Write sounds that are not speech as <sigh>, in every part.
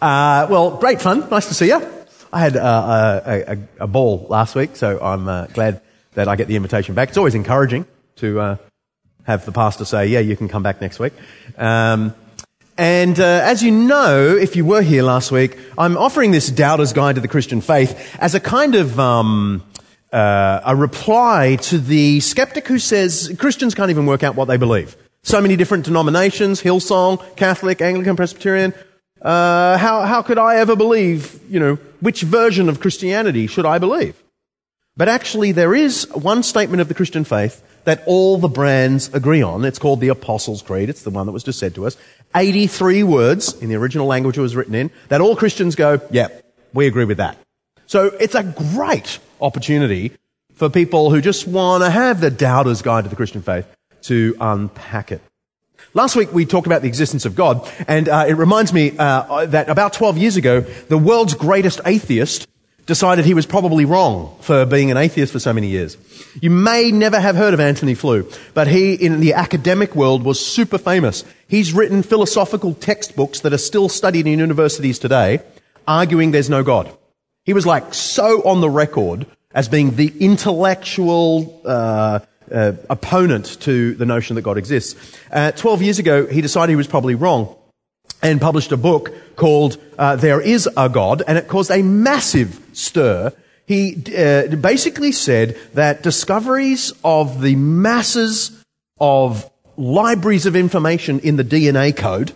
Uh, well, great fun. Nice to see you. I had uh, a, a, a, ball last week, so I'm uh, glad that I get the invitation back. It's always encouraging to uh, have the pastor say, "Yeah, you can come back next week." Um, and uh, as you know, if you were here last week, I'm offering this Doubter's Guide to the Christian Faith as a kind of um, uh, a reply to the skeptic who says Christians can't even work out what they believe. So many different denominations, Hillsong, Catholic, Anglican, Presbyterian. Uh, how, how could I ever believe, you know, which version of Christianity should I believe? But actually, there is one statement of the Christian faith that all the brands agree on. It's called the Apostles' Creed. It's the one that was just said to us. 83 words in the original language it was written in that all Christians go, yeah, we agree with that. So it's a great opportunity for people who just want to have the doubter's guide to the Christian faith to unpack it. Last week we talked about the existence of God, and uh, it reminds me uh, that about 12 years ago, the world's greatest atheist decided he was probably wrong for being an atheist for so many years. You may never have heard of Antony Flew, but he, in the academic world, was super famous. He's written philosophical textbooks that are still studied in universities today, arguing there's no God. He was like so on the record as being the intellectual uh, uh, opponent to the notion that God exists. Uh, Twelve years ago, he decided he was probably wrong and published a book called uh, There Is a God, and it caused a massive stir. He uh, basically said that discoveries of the masses of libraries of information in the DNA code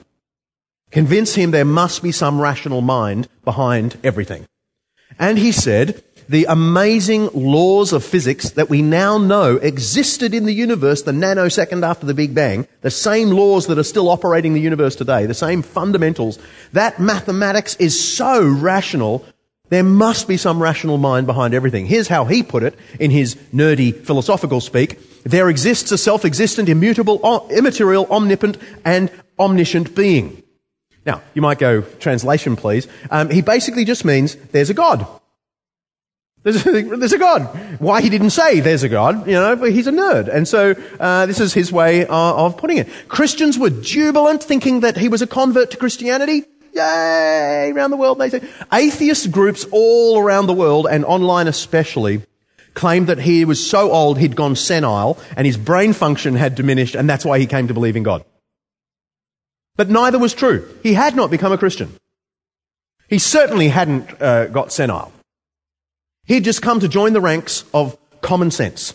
convince him there must be some rational mind behind everything. And he said the amazing laws of physics that we now know existed in the universe the nanosecond after the Big Bang, the same laws that are still operating the universe today, the same fundamentals, that mathematics is so rational, there must be some rational mind behind everything. Here's how he put it in his nerdy philosophical speak. There exists a self-existent, immutable, immaterial, omnipotent, and omniscient being. Now, you might go, translation please. Um, he basically just means there's a God. There's a, there's a, God. Why he didn't say there's a God, you know, but he's a nerd. And so uh, this is his way of, of putting it. Christians were jubilant, thinking that he was a convert to Christianity. Yay! Around the world, they say. Atheist groups all around the world, and online especially, claimed that he was so old he'd gone senile, and his brain function had diminished, and that's why he came to believe in God. But neither was true. He had not become a Christian. He certainly hadn't uh, got senile. He'd just come to join the ranks of common sense.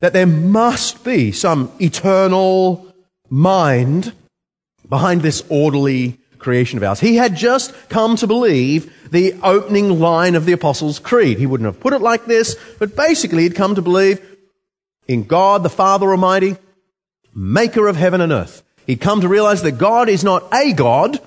That there must be some eternal mind behind this orderly creation of ours. He had just come to believe the opening line of the Apostles' Creed. He wouldn't have put it like this, but basically he'd come to believe in God the Father Almighty, maker of heaven and earth. He'd come to realize that God is not a God,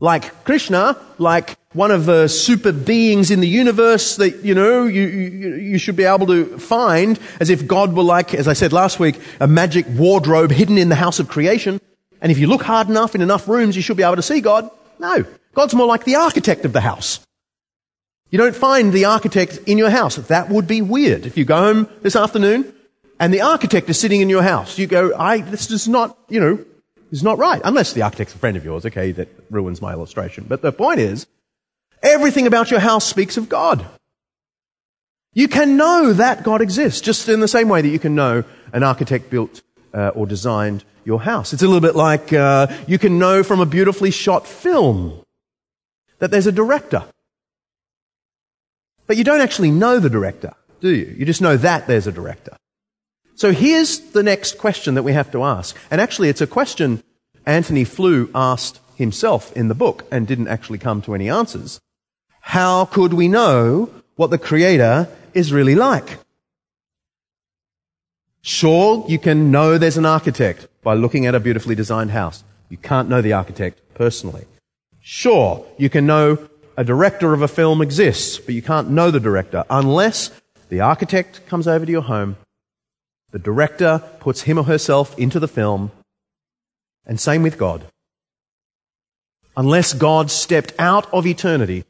like Krishna, like one of the super beings in the universe that, you know, you, you, you, should be able to find as if God were like, as I said last week, a magic wardrobe hidden in the house of creation. And if you look hard enough in enough rooms, you should be able to see God. No. God's more like the architect of the house. You don't find the architect in your house. That would be weird. If you go home this afternoon and the architect is sitting in your house, you go, I, this is not, you know, is not right. Unless the architect's a friend of yours, okay, that ruins my illustration. But the point is, everything about your house speaks of God. You can know that God exists, just in the same way that you can know an architect built uh, or designed your house. It's a little bit like uh, you can know from a beautifully shot film that there's a director. But you don't actually know the director, do you? You just know that there's a director. So here's the next question that we have to ask. And actually, it's a question Antony Flew asked himself in the book and didn't actually come to any answers. How could we know what the Creator is really like? Sure, you can know there's an architect by looking at a beautifully designed house. You can't know the architect personally. Sure, you can know a director of a film exists, but you can't know the director unless the architect comes over to your home the director puts him or herself into the film, and same with God. Unless God stepped out of eternity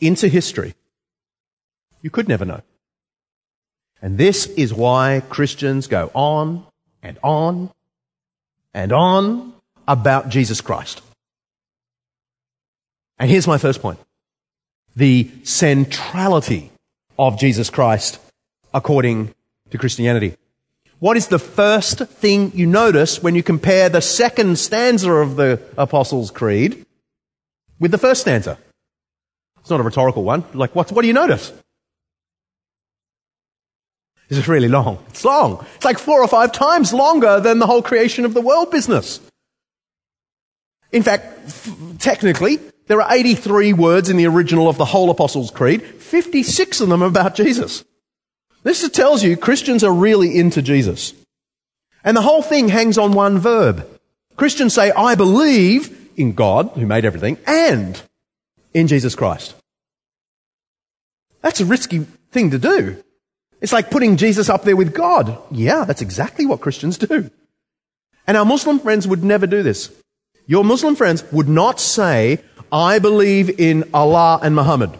into history, you could never know. And this is why Christians go on and on and on about Jesus Christ. And here's my first point. The centrality of Jesus Christ according to Christianity. What is the first thing you notice when you compare the second stanza of the Apostles' Creed with the first stanza? It's not a rhetorical one. Like, what, what do you notice? This is really long. It's long. It's like four or five times longer than the whole creation of the world business. In fact, f- technically, there are 83 words in the original of the whole Apostles' Creed. 56 of them are about Jesus. This tells you Christians are really into Jesus. And the whole thing hangs on one verb. Christians say, I believe in God, who made everything, and in Jesus Christ. That's a risky thing to do. It's like putting Jesus up there with God. Yeah, that's exactly what Christians do. And our Muslim friends would never do this. Your Muslim friends would not say, I believe in Allah and Muhammad.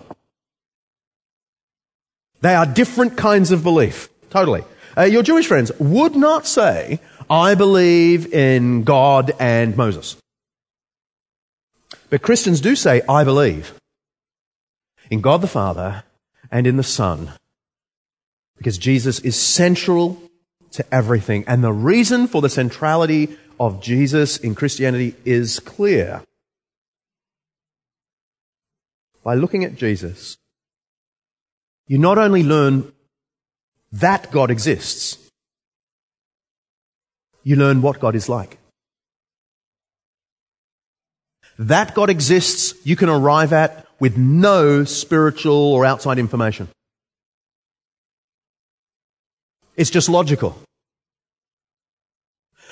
They are different kinds of belief. Totally. Uh, your Jewish friends would not say, I believe in God and Moses. But Christians do say, I believe in God the Father and in the Son. Because Jesus is central to everything. And the reason for the centrality of Jesus in Christianity is clear. By looking at Jesus, you not only learn that God exists, you learn what God is like. That God exists, you can arrive at with no spiritual or outside information. It's just logical.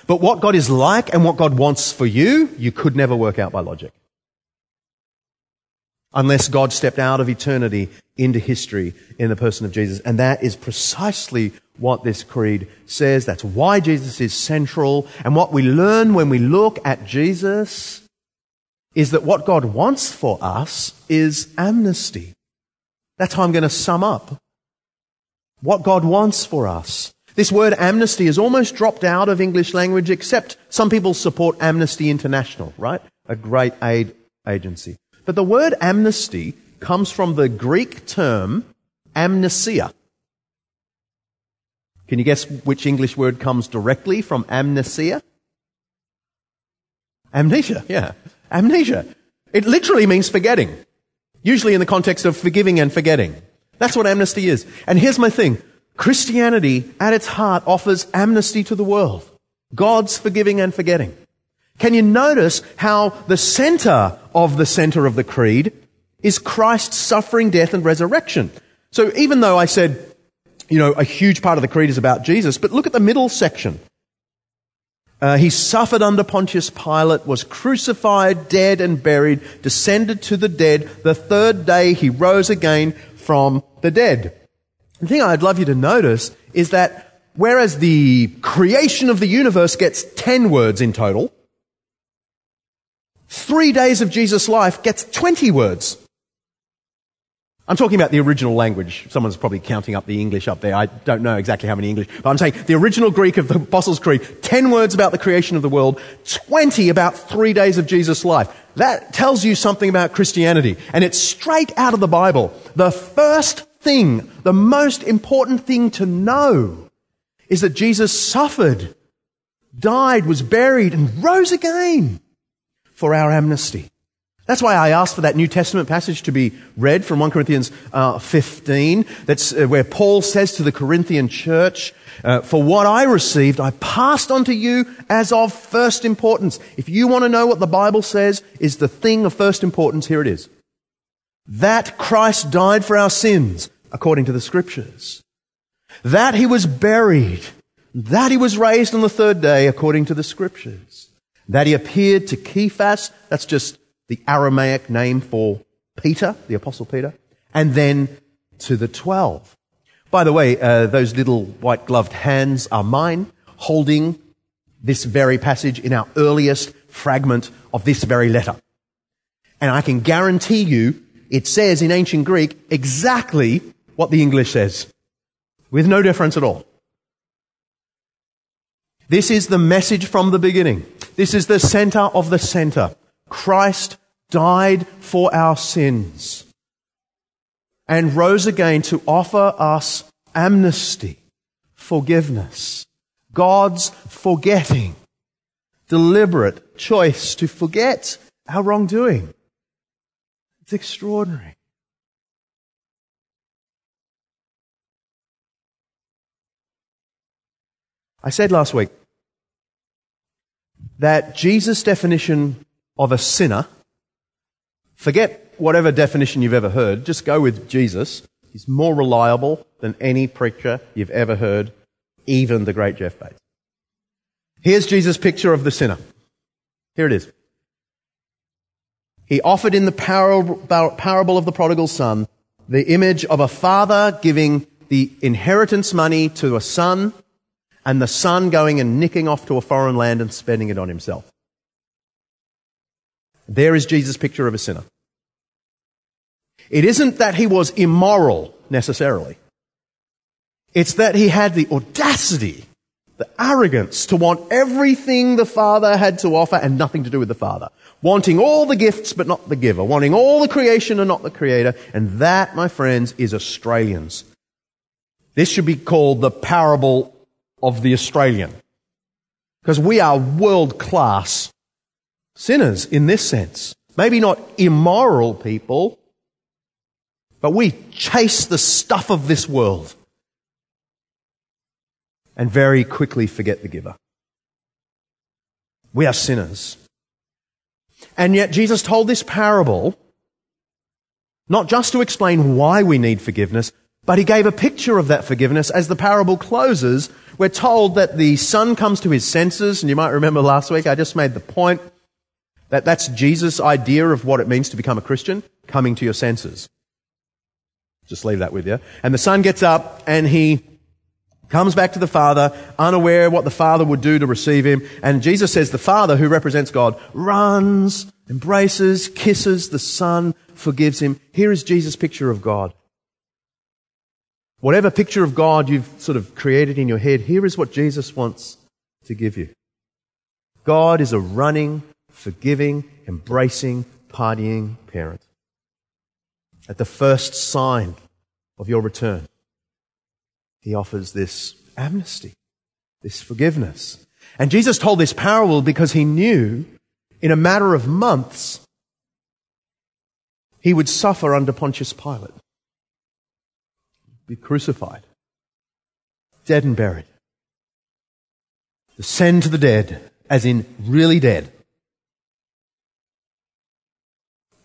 But what God is like and what God wants for you, you could never work out by logic. Unless God stepped out of eternity into history in the person of Jesus. And that is precisely what this creed says. That's why Jesus is central. And what we learn when we look at Jesus is that what God wants for us is amnesty. That's how I'm going to sum up what God wants for us. This word amnesty has almost dropped out of English language, except some people support Amnesty International, right? A great aid agency. But the word amnesty comes from the Greek term amnesia. Can you guess which English word comes directly from amnesia? Amnesia, yeah. Amnesia. It literally means forgetting. Usually in the context of forgiving and forgetting. That's what amnesty is. And here's my thing. Christianity, at its heart, offers amnesty to the world. God's forgiving and forgetting. Can you notice how the center of the center of the creed is Christ's suffering, death, and resurrection? So even though I said, you know, a huge part of the creed is about Jesus, but look at the middle section. Uh, he suffered under Pontius Pilate, was crucified, dead, and buried, descended to the dead. The third day he rose again from the dead. The thing I'd love you to notice is that whereas the creation of the universe gets 10 words in total, three days of Jesus' life gets 20 words. I'm talking about the original language. Someone's probably counting up the English up there. I don't know exactly how many English, but I'm saying the original Greek of the Apostles' Creed, 10 words about the creation of the world, 20 about three days of Jesus' life. That tells you something about Christianity. And it's straight out of the Bible. The first thing, the most important thing to know is that Jesus suffered, died, was buried, and rose again for our amnesty. That's why I asked for that New Testament passage to be read from 1 Corinthians uh, 15. That's uh, where Paul says to the Corinthian church, uh, For what I received, I passed on to you as of first importance. If you want to know what the Bible says is the thing of first importance, here it is. That Christ died for our sins, according to the scriptures. That he was buried. That he was raised on the third day, according to the scriptures. That he appeared to Cephas. That's just the Aramaic name for Peter, the Apostle Peter, and then to the twelve. By the way, uh, those little white gloved hands are mine, holding this very passage in our earliest fragment of this very letter. And I can guarantee you it says in ancient Greek exactly what the English says, with no difference at all. This is the message from the beginning. This is the center of the center. Christ died for our sins, and rose again to offer us amnesty, forgiveness, God's forgetting, deliberate choice to forget our wrongdoing. It's extraordinary. I said last week that Jesus' definition of a sinner, forget whatever definition you've ever heard, just go with Jesus. He's more reliable than any preacher you've ever heard, even the great Jeff Bates. Here's Jesus' picture of the sinner. Here it is. He offered in the parable of the prodigal son the image of a father giving the inheritance money to a son and the son going and nicking off to a foreign land and spending it on himself. There is Jesus' picture of a sinner. It isn't that he was immoral necessarily. It's that he had the audacity, the arrogance to want everything the Father had to offer and nothing to do with the Father. Wanting all the gifts but not the giver. Wanting all the creation and not the creator. And that, my friends, is Australians. This should be called the parable of the Australian. Because we are world class sinners in this sense. Maybe not immoral people, but we chase the stuff of this world and very quickly forget the giver. We are sinners. And yet Jesus told this parable not just to explain why we need forgiveness, but he gave a picture of that forgiveness as the parable closes. We're told that the son comes to his senses, and you might remember last week I just made the point that that's Jesus' idea of what it means to become a Christian, coming to your senses. Just leave that with you. And the son gets up and he comes back to the father, unaware what the father would do to receive him. And Jesus says the father, who represents God, runs, embraces, kisses the son, forgives him. Here is Jesus' picture of God. Whatever picture of God you've sort of created in your head, here is what Jesus wants to give you. God is a running, forgiving, embracing, partying parent. At the first sign of your return, he offers this amnesty, this forgiveness. And Jesus told this parable because he knew in a matter of months he would suffer under Pontius Pilate, be crucified, dead and buried, descend to the dead, as in really dead,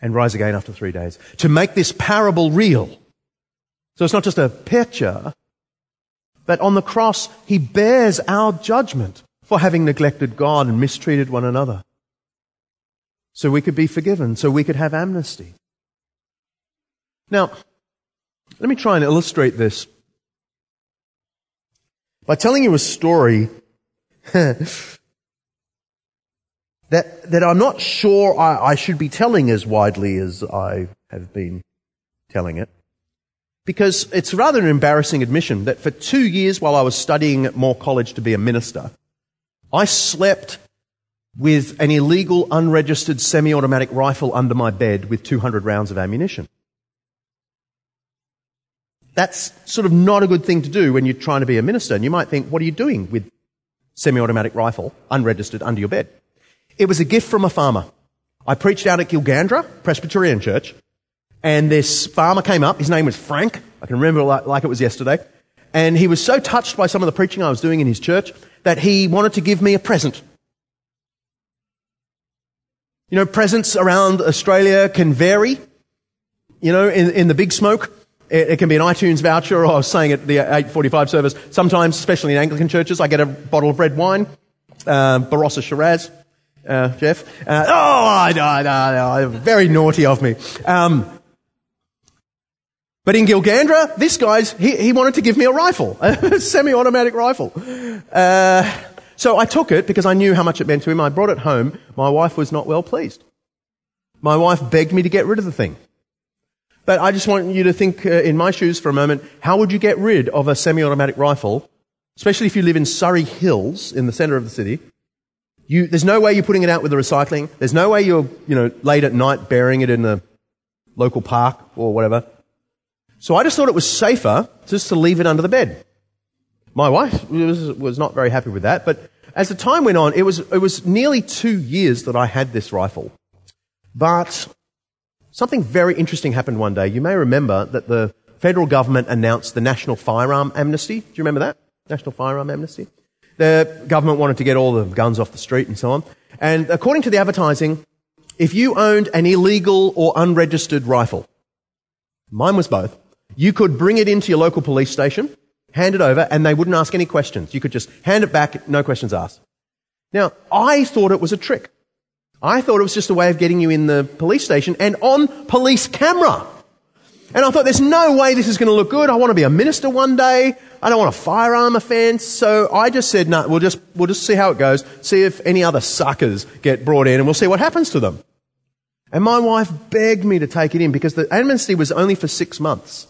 and rise again after three days. To make this parable real. So it's not just a picture, but on the cross, he bears our judgment for having neglected God and mistreated one another. So we could be forgiven, so we could have amnesty. Now, let me try and illustrate this by telling you a story <laughs> that, that I'm not sure I, I should be telling as widely as I have been telling it. Because it's rather an embarrassing admission that for two years while I was studying at Moore College to be a minister, I slept with an illegal unregistered semi-automatic rifle under my bed with 200 rounds of ammunition. That's sort of not a good thing to do when you're trying to be a minister. And you might think, what are you doing with semi-automatic rifle unregistered under your bed? It was a gift from a farmer. I preached out at Gilgandra Presbyterian Church, and this farmer came up. His name was Frank. I can remember like, like it was yesterday. And he was so touched by some of the preaching I was doing in his church that he wanted to give me a present. You know, presents around Australia can vary. You know, in, in the big smoke, it, can be an iTunes voucher, or I was saying at the 845 service, sometimes, especially in Anglican churches, I get a bottle of red wine, uh, Barossa Shiraz uh, Jeff. Uh, oh, I, I, I, very naughty of me. Um, but in Gilgandra, this guy's, he, he wanted to give me a rifle, <laughs> a semi-automatic rifle. Uh, so I took it because I knew how much it meant to him. I brought it home. My wife was not well pleased. My wife begged me to get rid of the thing. But I just want you to think uh, in my shoes for a moment. How would you get rid of a semi-automatic rifle, especially if you live in Surry Hills in the center of the city? You, there's no way you're putting it out with the recycling. There's no way you're, you know, late at night burying it in the local park or whatever. So I just thought it was safer just to leave it under the bed. My wife was, was not very happy with that, but as the time went on, it was, it was nearly two years that I had this rifle. But something very interesting happened one day. You may remember that the federal government announced the National Firearm Amnesty. Do you remember that? National Firearm Amnesty? The government wanted to get all the guns off the street and so on. And according to the advertising, if you owned an illegal or unregistered rifle, mine was both, you could bring it into your local police station, hand it over, and they wouldn't ask any questions. You could just hand it back, no questions asked. Now, I thought it was a trick. I thought it was just a way of getting you in the police station and on police camera. And I thought, there's no way this is going to look good. I want to be a minister one day. I don't want a firearm offence. So I just said, no, we'll just, we'll just see how it goes. See if any other suckers get brought in and we'll see what happens to them. And my wife begged me to take it in because the amnesty was only for six months.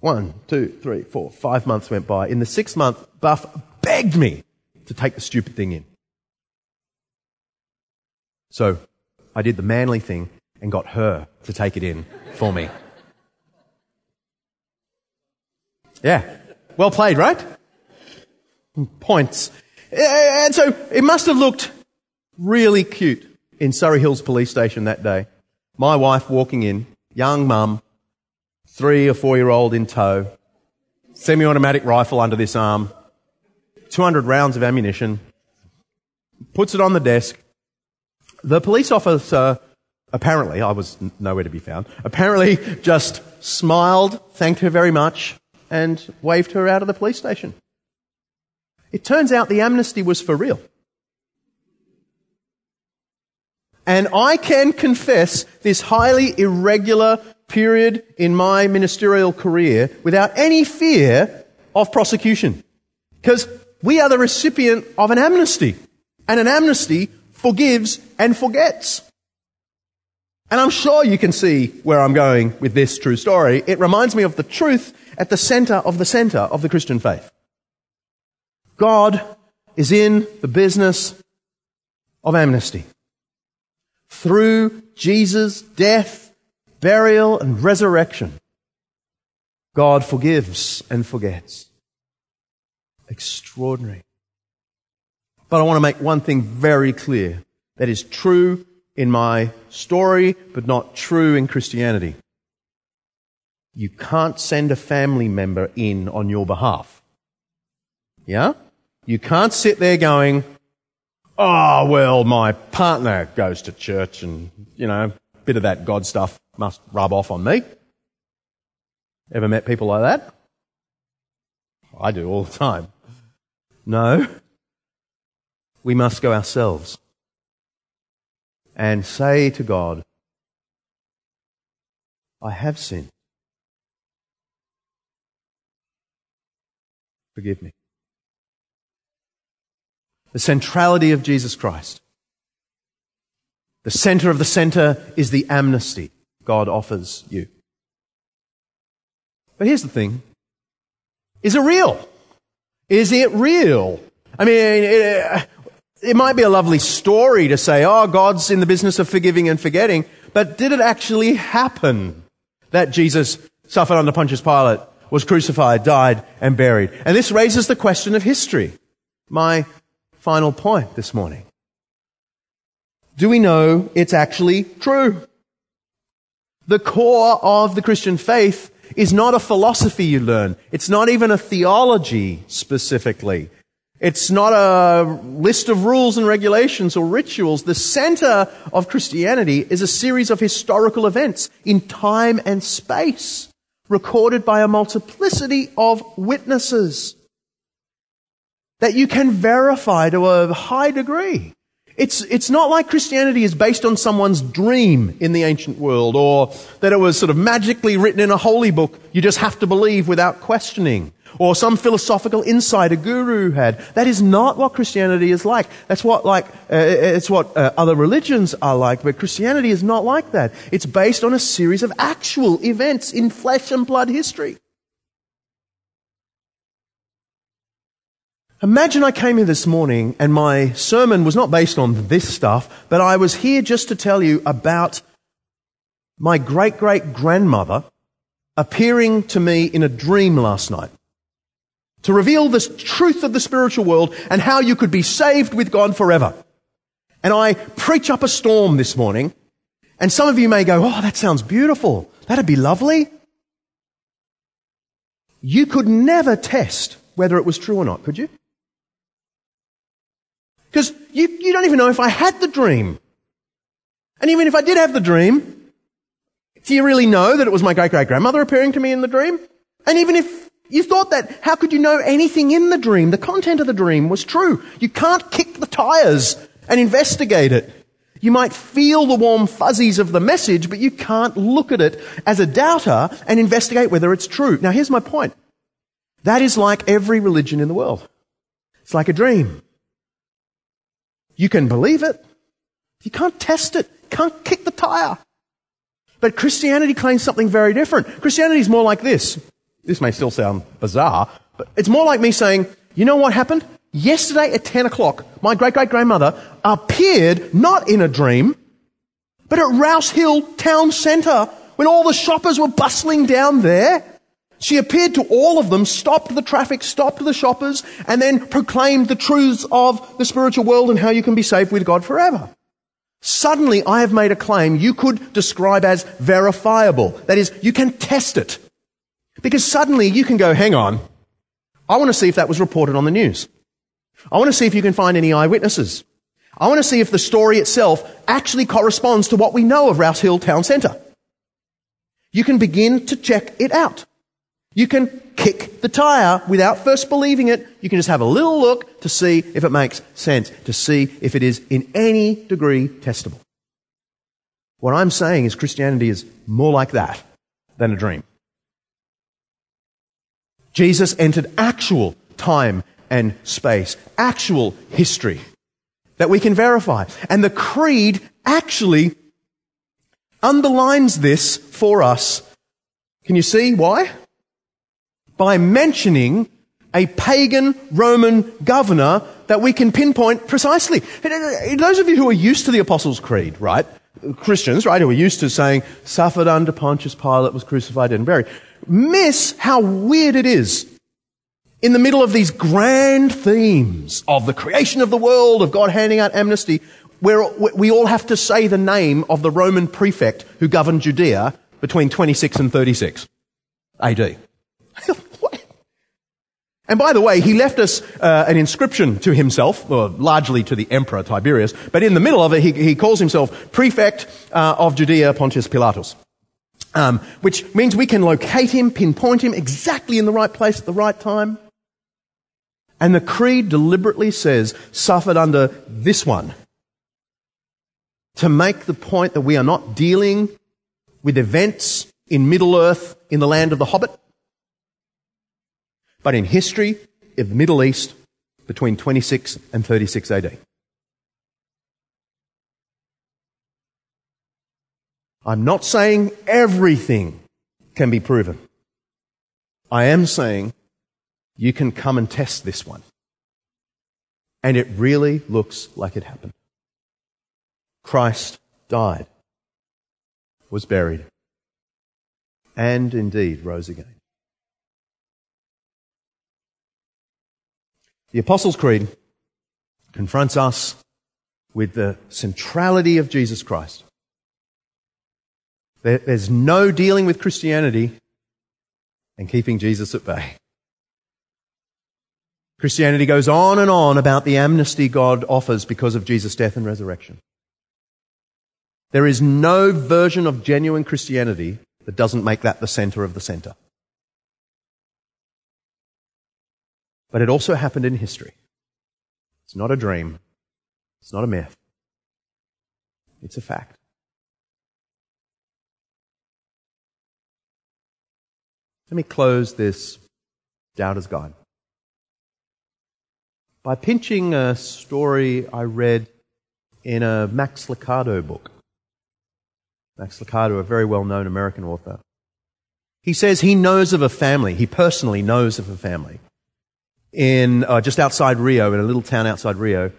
One, two, three, four, five months went by. In the sixth month, Buff begged me to take the stupid thing in. So I did the manly thing and got her to take it in for me. Yeah. Well played, right? Points. Eh, eh, and so it must have looked really cute in Surry Hills Police Station that day. My wife walking in, young mum, three or four year old in tow, semi automatic rifle under this arm, 200 rounds of ammunition, puts it on the desk. The police officer, apparently, I was nowhere to be found, apparently just smiled, thanked her very much, and waved her out of the police station. It turns out the amnesty was for real. And I can confess this highly irregular period in my ministerial career without any fear of prosecution. Because we are the recipient of an amnesty. And an amnesty forgives and forgets. And I'm sure you can see where I'm going with this true story. It reminds me of the truth at the center of the center of the Christian faith. God is in the business of amnesty. Through Jesus' death burial, and resurrection, God forgives and forgets. Extraordinary. But I want to make one thing very clear that is true in my story, but not true in Christianity. You can't send a family member in on your behalf. Yeah? You can't sit there going, oh, well, my partner goes to church and, you know, a bit of that God stuff must rub off on me. Ever met people like that? I do all the time. No. We must go ourselves and say to God, I have sinned. Forgive me. The centrality of Jesus Christ. The center of the center is the amnesty. God offers you. But here's the thing. Is it real? Is it real? I mean, it might be a lovely story to say, oh, God's in the business of forgiving and forgetting, but did it actually happen that Jesus suffered under Pontius Pilate, was crucified, died, and buried? And this raises the question of history. My final point this morning. Do we know it's actually true? The core of the Christian faith is not a philosophy you learn. It's not even a theology specifically. It's not a list of rules and regulations or rituals. The center of Christianity is a series of historical events in time and space, recorded by a multiplicity of witnesses that you can verify to a high degree. It's, it's not like Christianity is based on someone's dream in the ancient world or that it was sort of magically written in a holy book you just have to believe without questioning or some philosophical insight a guru had. That is not what Christianity is like. That's what like, uh, it's what uh, other religions are like, but Christianity is not like that. It's based on a series of actual events in flesh and blood history. Imagine I came here this morning and my sermon was not based on this stuff, but I was here just to tell you about my great great grandmother appearing to me in a dream last night to reveal the truth of the spiritual world and how you could be saved with God forever. And I preach up a storm this morning, and some of you may go, Oh, that sounds beautiful. That'd be lovely. You could never test whether it was true or not, could you? Because you, you don't even know if I had the dream. And even if I did have the dream, do you really know that it was my great great grandmother appearing to me in the dream? And even if you thought that, how could you know anything in the dream? The content of the dream was true. You can't kick the tires and investigate it. You might feel the warm fuzzies of the message, but you can't look at it as a doubter and investigate whether it's true. Now here's my point. That is like every religion in the world. It's like a dream. You can believe it. You can't test it. Can't kick the tire. But Christianity claims something very different. Christianity is more like this. This may still sound bizarre, but it's more like me saying, you know what happened? Yesterday at 10 o'clock, my great great grandmother appeared not in a dream, but at Rouse Hill town centre when all the shoppers were bustling down there. She appeared to all of them, stopped the traffic, stopped the shoppers, and then proclaimed the truths of the spiritual world and how you can be saved with God forever. Suddenly I have made a claim you could describe as verifiable. That is, you can test it. Because suddenly you can go, hang on, I want to see if that was reported on the news. I want to see if you can find any eyewitnesses. I want to see if the story itself actually corresponds to what we know of Rouse Hill Town Centre. You can begin to check it out. You can kick the tire without first believing it. You can just have a little look to see if it makes sense, to see if it is in any degree testable. What I'm saying is Christianity is more like that than a dream. Jesus entered actual time and space, actual history that we can verify. And the creed actually underlines this for us. Can you see why? By mentioning a pagan Roman governor that we can pinpoint precisely. Uh, uh, those of you who are used to the Apostles' Creed, right? Christians, right, who are used to saying, suffered under Pontius Pilate, was crucified and buried miss how weird it is in the middle of these grand themes of the creation of the world, of God handing out amnesty, where we all have to say the name of the Roman prefect who governed Judea between 26 and 36 AD. <laughs> and by the way, he left us uh, an inscription to himself, or largely to the emperor Tiberius, but in the middle of it, he, he calls himself prefect uh, of Judea Pontius Pilatus um, which means we can locate him, pinpoint him exactly in the right place at the right time. And the creed deliberately says, suffered under this one. To make the point that we are not dealing with events in Middle Earth in the land of the Hobbit, but in history of the Middle East between 26 and 36 AD. I'm not saying everything can be proven. I am saying you can come and test this one. And it really looks like it happened. Christ died, was buried, and indeed rose again. The Apostles' Creed confronts us with the centrality of Jesus Christ there's no dealing with Christianity and keeping Jesus at bay. Christianity goes on and on about the amnesty God offers because of Jesus' death and resurrection. There is no version of genuine Christianity that doesn't make that the center of the center. But it also happened in history. It's not a dream. It's not a myth. It's a fact. Let me close this Doubter's Guide by pinching a story I read in a Max Lucado book. Max Lucado, a very well known American author. He says he knows of a family, he personally knows of a family, in uh, just outside Rio, in a little town outside Rio.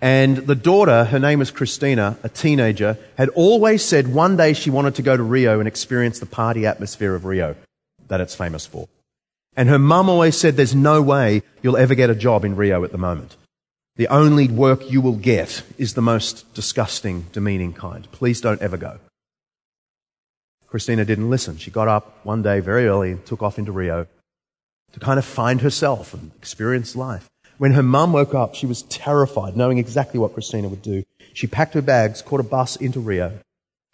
And the daughter, her name was Christina, a teenager, had always said one day she wanted to go to Rio and experience the party atmosphere of Rio that it's famous for. And her mum always said, There's no way you'll ever get a job in Rio at the moment. The only work you will get is the most disgusting, demeaning kind. Please don't ever go. Christina didn't listen. She got up one day very early and took off into Rio to kind of find herself and experience life. When her mum woke up, she was terrified, knowing exactly what Christina would do. She packed her bags, caught a bus into Rio,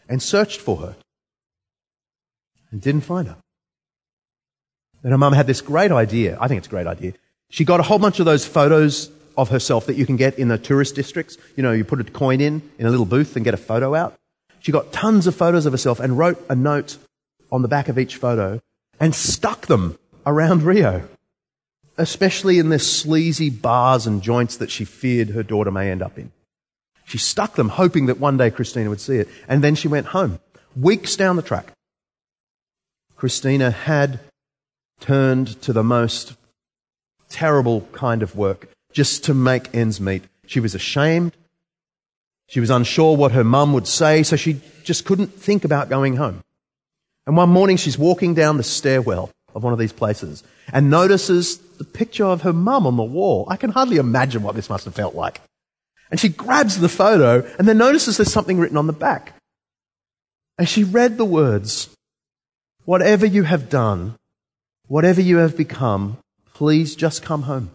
and searched for her. And didn't find her. And her mum had this great idea. I think it's a great idea. She got a whole bunch of those photos of herself that you can get in the tourist districts. You know, you put a coin in, in a little booth and get a photo out. She got tons of photos of herself and wrote a note on the back of each photo and stuck them around Rio, especially in the sleazy bars and joints that she feared her daughter may end up in. She stuck them hoping that one day Christina would see it. And then she went home. Weeks down the track, Christina had turned to the most terrible kind of work just to make ends meet. She was ashamed. She was unsure what her mum would say, so she just couldn't think about going home. And one morning she's walking down the stairwell of one of these places and notices the picture of her mum on the wall. I can hardly imagine what this must have felt like. And she grabs the photo and then notices there's something written on the back. And she read the words, Whatever you have done, whatever you have become, please just come home.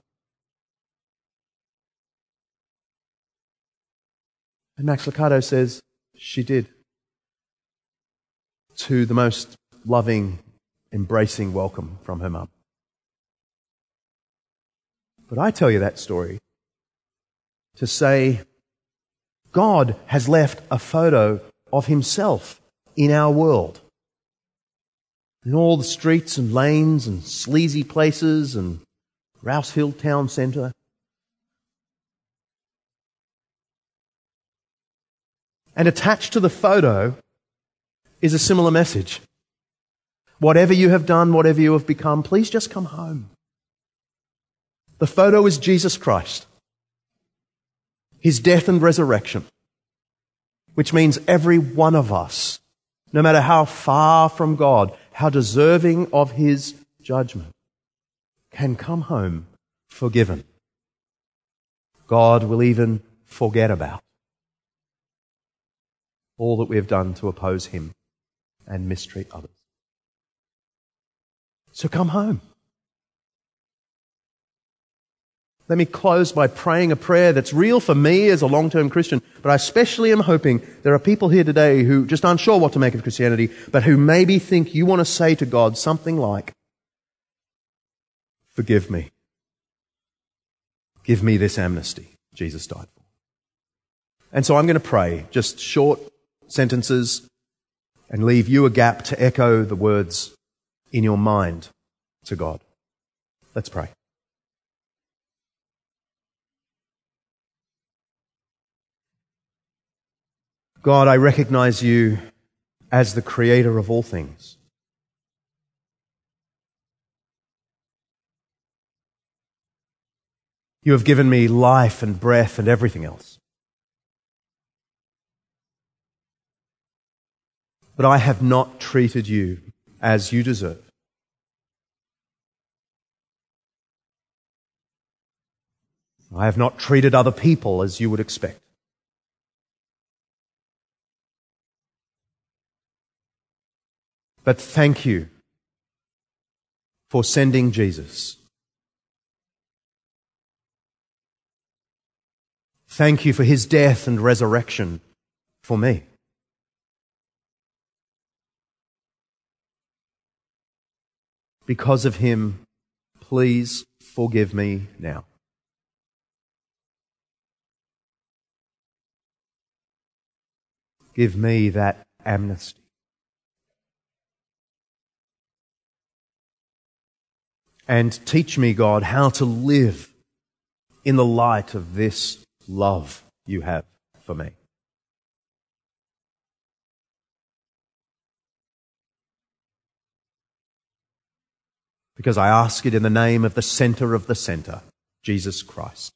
And Max Lucado says she did. To the most loving, embracing welcome from her mum. But I tell you that story to say God has left a photo of himself in our world. In all the streets and lanes and sleazy places and Rouse Hill Town Centre. And attached to the photo is a similar message. Whatever you have done, whatever you have become, please just come home. The photo is Jesus Christ, His death and resurrection, which means every one of us, no matter how far from God, how deserving of His judgment, can come home forgiven. God will even forget about all that we have done to oppose him and mistreat others. So come home. Let me close by praying a prayer that's real for me as a long-term Christian, but I especially am hoping there are people here today who just aren't sure what to make of Christianity, but who maybe think you want to say to God something like, Forgive me. Give me this amnesty Jesus died for. And so I'm going to pray, just short sentences and leave you a gap to echo the words in your mind to God. Let's pray. God, I recognize you as the creator of all things. You have given me life and breath and everything else. but I have not treated you as you deserve. I have not treated other people as you would expect. But thank you for sending Jesus. Thank you for his death and resurrection for me. Because of him, please forgive me now. Give me that amnesty. And teach me, God, how to live in the light of this love you have for me. Because I ask it in the name of the center of the center, Jesus Christ.